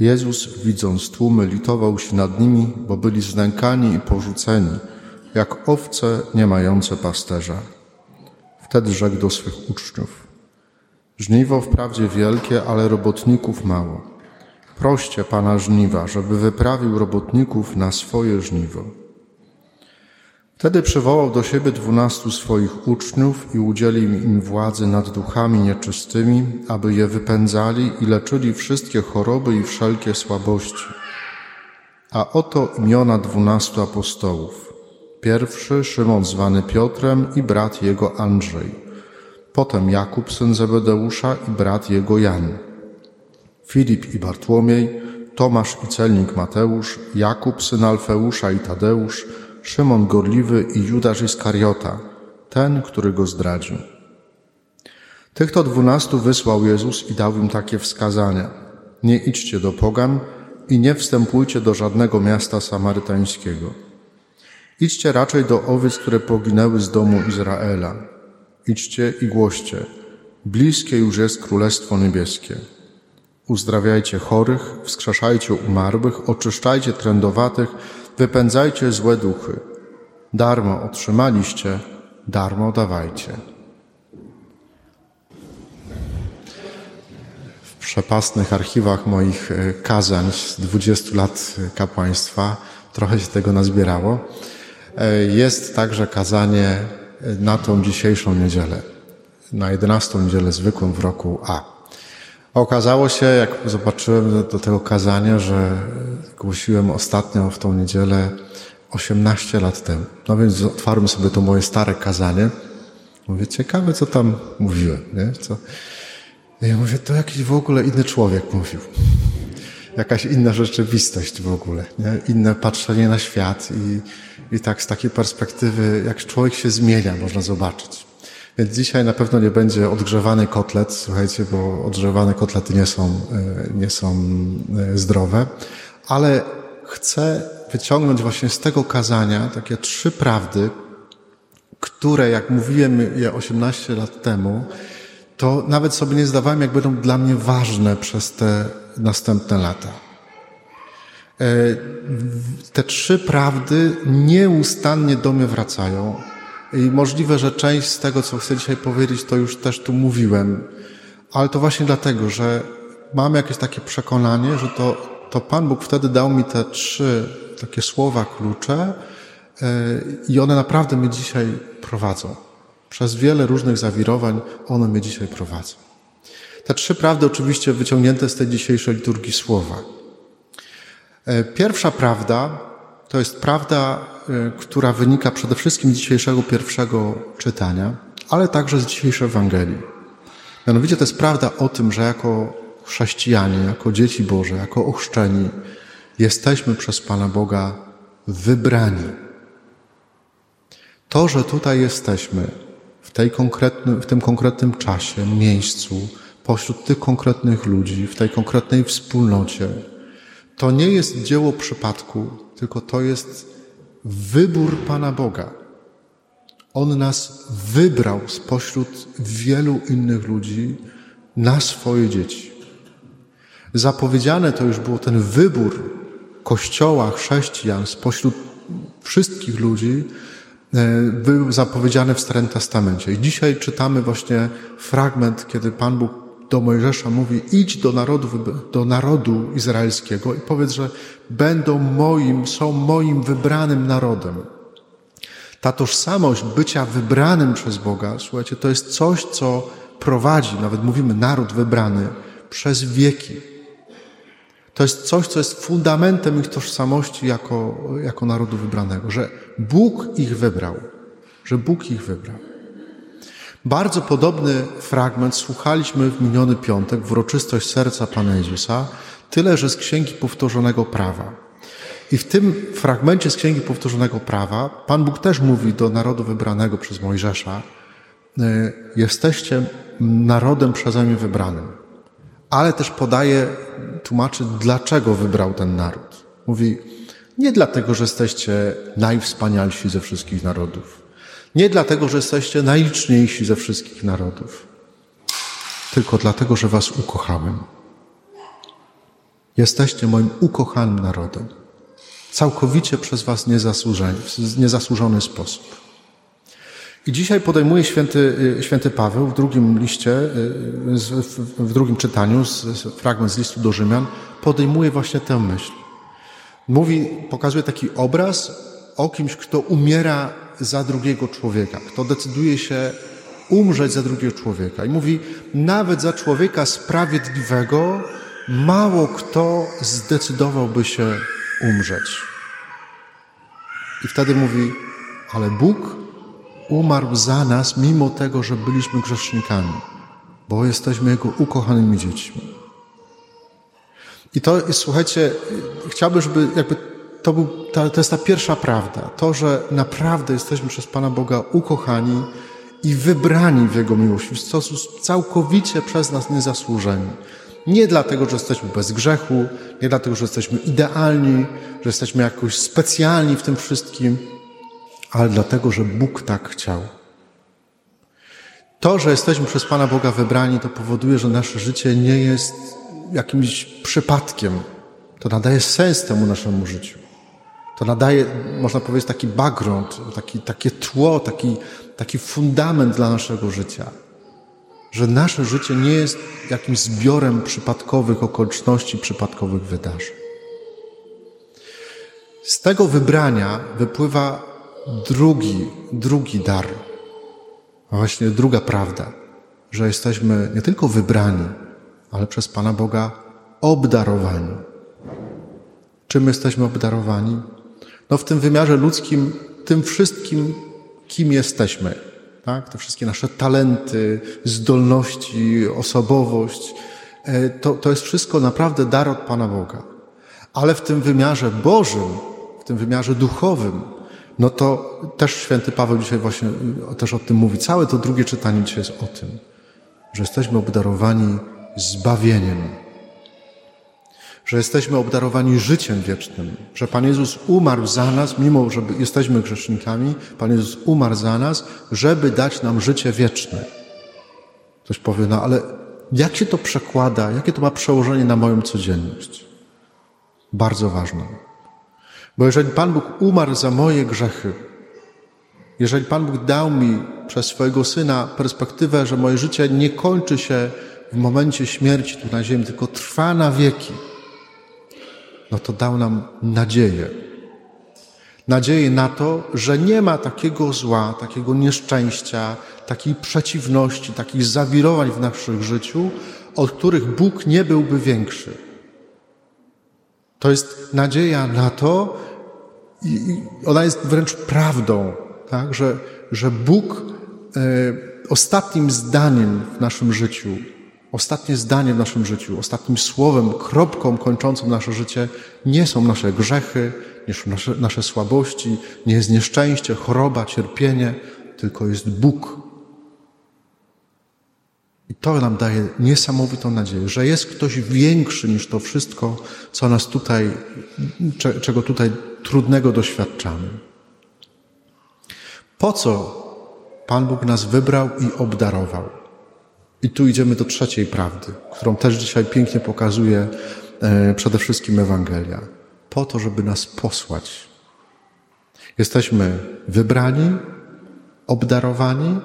Jezus, widząc tłumy, litował się nad nimi, bo byli znękani i porzuceni, jak owce nie mające pasterza. Wtedy rzekł do swych uczniów: Żniwo wprawdzie wielkie, ale robotników mało. Proście Pana żniwa, żeby wyprawił robotników na swoje żniwo. Wtedy przywołał do siebie dwunastu swoich uczniów i udzielił im władzy nad duchami nieczystymi, aby je wypędzali i leczyli wszystkie choroby i wszelkie słabości. A oto imiona dwunastu apostołów. Pierwszy Szymon zwany Piotrem i brat jego Andrzej. Potem Jakub syn Zebedeusza i brat jego Jan. Filip i Bartłomiej, Tomasz i celnik Mateusz, Jakub syn Alfeusza i Tadeusz, Szymon Gorliwy i Judasz Iskariota, ten, który go zdradził. Tych to dwunastu wysłał Jezus i dał im takie wskazania. Nie idźcie do pogan i nie wstępujcie do żadnego miasta samarytańskiego. Idźcie raczej do owiec, które poginęły z domu Izraela. Idźcie i głoście. Bliskie już jest Królestwo Niebieskie. Uzdrawiajcie chorych, wskrzeszajcie umarłych, oczyszczajcie trędowatych, wypędzajcie złe duchy. Darmo otrzymaliście, darmo dawajcie. W przepasnych archiwach moich e, kazań z 20 lat kapłaństwa trochę się tego nazbierało. E, jest także kazanie na tą dzisiejszą niedzielę, na 11 niedzielę zwykłą w roku A. Okazało się, jak zobaczyłem do tego kazania, że głosiłem ostatnio w tą niedzielę 18 lat temu. No więc otwarłem sobie to moje stare kazanie. Mówię, ciekawe, co tam mówiłem, nie? Co? I ja mówię, to jakiś w ogóle inny człowiek mówił. Jakaś inna rzeczywistość w ogóle, nie? Inne patrzenie na świat i, i tak z takiej perspektywy, jak człowiek się zmienia, można zobaczyć. Więc dzisiaj na pewno nie będzie odgrzewany kotlet, słuchajcie, bo odgrzewane kotlety nie są, e, nie są e, zdrowe, ale chcę wyciągnąć właśnie z tego kazania takie trzy prawdy, które, jak mówiłem je 18 lat temu, to nawet sobie nie zdawałem, jak będą dla mnie ważne przez te następne lata. E, te trzy prawdy nieustannie do mnie wracają i możliwe, że część z tego, co chcę dzisiaj powiedzieć, to już też tu mówiłem, ale to właśnie dlatego, że mam jakieś takie przekonanie, że to, to Pan Bóg wtedy dał mi te trzy takie słowa klucze e, i one naprawdę mnie dzisiaj prowadzą. Przez wiele różnych zawirowań one mnie dzisiaj prowadzą. Te trzy prawdy oczywiście wyciągnięte z tej dzisiejszej liturgii słowa. E, pierwsza prawda to jest prawda która wynika przede wszystkim z dzisiejszego pierwszego czytania, ale także z dzisiejszej Ewangelii. Mianowicie to jest prawda o tym, że jako chrześcijanie, jako dzieci Boże, jako ochrzczeni, jesteśmy przez Pana Boga wybrani. To, że tutaj jesteśmy w, tej w tym konkretnym czasie, miejscu, pośród tych konkretnych ludzi, w tej konkretnej wspólnocie, to nie jest dzieło przypadku, tylko to jest wybór Pana Boga. On nas wybrał spośród wielu innych ludzi na swoje dzieci. Zapowiedziane to już było ten wybór Kościoła, chrześcijan spośród wszystkich ludzi, e, był zapowiedziany w Starym Testamencie. I dzisiaj czytamy właśnie fragment, kiedy Pan Bóg do Mojżesza mówi: idź do narodu, do narodu izraelskiego i powiedz, że będą moim, są moim wybranym narodem. Ta tożsamość bycia wybranym przez Boga, słuchajcie, to jest coś, co prowadzi, nawet mówimy naród wybrany, przez wieki. To jest coś, co jest fundamentem ich tożsamości jako, jako narodu wybranego, że Bóg ich wybrał, że Bóg ich wybrał. Bardzo podobny fragment słuchaliśmy w miniony piątek, w uroczystość serca Pana Jezusa, tyle że z Księgi Powtórzonego Prawa. I w tym fragmencie z Księgi Powtórzonego Prawa Pan Bóg też mówi do narodu wybranego przez Mojżesza, e, jesteście narodem przeze mnie wybranym. Ale też podaje, tłumaczy, dlaczego wybrał ten naród. Mówi, nie dlatego, że jesteście najwspanialsi ze wszystkich narodów. Nie dlatego, że jesteście najliczniejsi ze wszystkich narodów, tylko dlatego, że Was ukochałem. Jesteście moim ukochanym narodem. Całkowicie przez Was niezasłużony, w niezasłużony sposób. I dzisiaj podejmuje święty, święty Paweł w drugim liście, w drugim czytaniu, fragment z listu do Rzymian, podejmuje właśnie tę myśl. Mówi, pokazuje taki obraz o kimś, kto umiera za drugiego człowieka, kto decyduje się umrzeć za drugiego człowieka. I mówi, nawet za człowieka sprawiedliwego mało kto zdecydowałby się umrzeć. I wtedy mówi, ale Bóg umarł za nas, mimo tego, że byliśmy grzesznikami, bo jesteśmy Jego ukochanymi dziećmi. I to słuchajcie, chciałbym, żeby jakby to, był, to, to jest ta pierwsza prawda. To, że naprawdę jesteśmy przez Pana Boga ukochani i wybrani w Jego miłości w sposób całkowicie przez nas niezasłużeni. Nie dlatego, że jesteśmy bez grzechu, nie dlatego, że jesteśmy idealni, że jesteśmy jakoś specjalni w tym wszystkim, ale dlatego, że Bóg tak chciał. To, że jesteśmy przez Pana Boga wybrani, to powoduje, że nasze życie nie jest jakimś przypadkiem. To nadaje sens temu naszemu życiu. To nadaje, można powiedzieć, taki background, taki, takie tło, taki, taki fundament dla naszego życia. Że nasze życie nie jest jakimś zbiorem przypadkowych okoliczności, przypadkowych wydarzeń. Z tego wybrania wypływa drugi, drugi dar, a właśnie druga prawda, że jesteśmy nie tylko wybrani, ale przez Pana Boga obdarowani. Czym jesteśmy obdarowani? No w tym wymiarze ludzkim, tym wszystkim, kim jesteśmy. Tak? Te wszystkie nasze talenty, zdolności, osobowość, e, to, to jest wszystko naprawdę dar od Pana Boga. Ale w tym wymiarze Bożym, w tym wymiarze duchowym, no to też święty Paweł dzisiaj właśnie e, też o tym mówi. Całe to drugie czytanie dzisiaj jest o tym, że jesteśmy obdarowani zbawieniem, że jesteśmy obdarowani życiem wiecznym, że Pan Jezus umarł za nas, mimo że jesteśmy grzesznikami, Pan Jezus umarł za nas, żeby dać nam życie wieczne. Ktoś powie, no ale jak się to przekłada, jakie to ma przełożenie na moją codzienność? Bardzo ważne. Bo jeżeli Pan Bóg umarł za moje grzechy, jeżeli Pan Bóg dał mi przez swojego Syna perspektywę, że moje życie nie kończy się w momencie śmierci tu na ziemi, tylko trwa na wieki, no to dał nam nadzieję. Nadzieję na to, że nie ma takiego zła, takiego nieszczęścia, takiej przeciwności, takich zawirowań w naszym życiu, od których Bóg nie byłby większy. To jest nadzieja na to, i ona jest wręcz prawdą, tak? że, że Bóg e, ostatnim zdaniem w naszym życiu Ostatnie zdanie w naszym życiu, ostatnim słowem, kropką kończącą nasze życie nie są nasze grzechy, nie są nasze, nasze słabości, nie jest nieszczęście, choroba, cierpienie, tylko jest Bóg. I to nam daje niesamowitą nadzieję, że jest ktoś większy niż to wszystko, co nas tutaj, czego tutaj trudnego doświadczamy. Po co Pan Bóg nas wybrał i obdarował? I tu idziemy do trzeciej prawdy, którą też dzisiaj pięknie pokazuje e, przede wszystkim Ewangelia. Po to, żeby nas posłać. Jesteśmy wybrani, obdarowani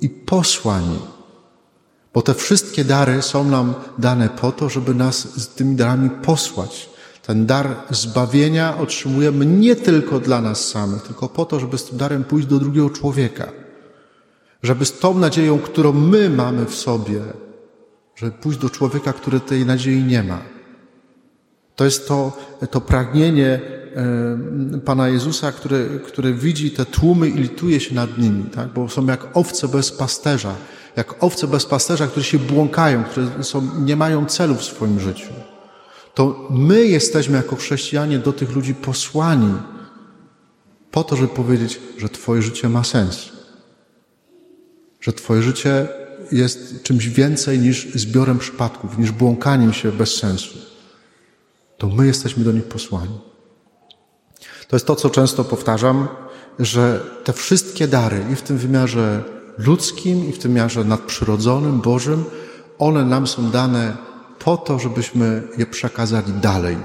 i posłani. Bo te wszystkie dary są nam dane po to, żeby nas z tymi darami posłać. Ten dar zbawienia otrzymujemy nie tylko dla nas samych, tylko po to, żeby z tym darem pójść do drugiego człowieka żeby z tą nadzieją, którą my mamy w sobie, żeby pójść do człowieka, który tej nadziei nie ma. To jest to, to pragnienie Pana Jezusa, który, który widzi te tłumy i lituje się nad nimi, tak? bo są jak owce bez pasterza, jak owce bez pasterza, które się błąkają, które są, nie mają celu w swoim życiu. To my jesteśmy jako chrześcijanie do tych ludzi posłani po to, żeby powiedzieć, że Twoje życie ma sens że Twoje życie jest czymś więcej niż zbiorem przypadków, niż błąkaniem się bez sensu. To my jesteśmy do nich posłani. To jest to, co często powtarzam, że te wszystkie dary, i w tym wymiarze ludzkim, i w tym wymiarze nadprzyrodzonym, Bożym, one nam są dane po to, żebyśmy je przekazali dalej.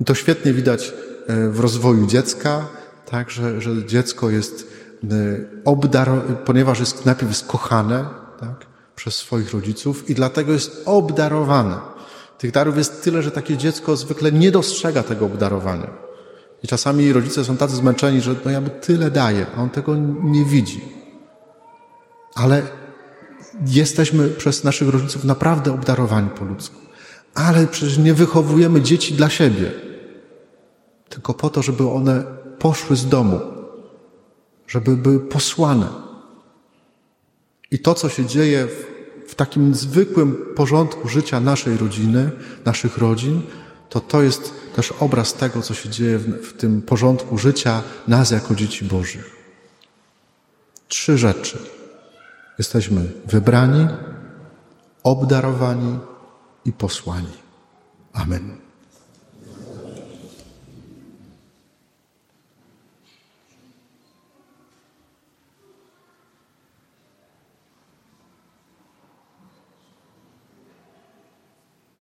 I to świetnie widać e, w rozwoju dziecka, tak, że, że dziecko jest obdarowane, ponieważ jest najpierw jest kochane tak, przez swoich rodziców i dlatego jest obdarowane. Tych darów jest tyle, że takie dziecko zwykle nie dostrzega tego obdarowania. I czasami rodzice są tacy zmęczeni, że no ja mu tyle daję, a on tego nie widzi. Ale jesteśmy przez naszych rodziców naprawdę obdarowani po ludzku. Ale przecież nie wychowujemy dzieci dla siebie, tylko po to, żeby one poszły z domu, żeby były posłane. I to, co się dzieje w, w takim zwykłym porządku życia naszej rodziny, naszych rodzin, to to jest też obraz tego, co się dzieje w, w tym porządku życia nas jako dzieci Bożych. Trzy rzeczy. Jesteśmy wybrani, obdarowani i posłani. Amen.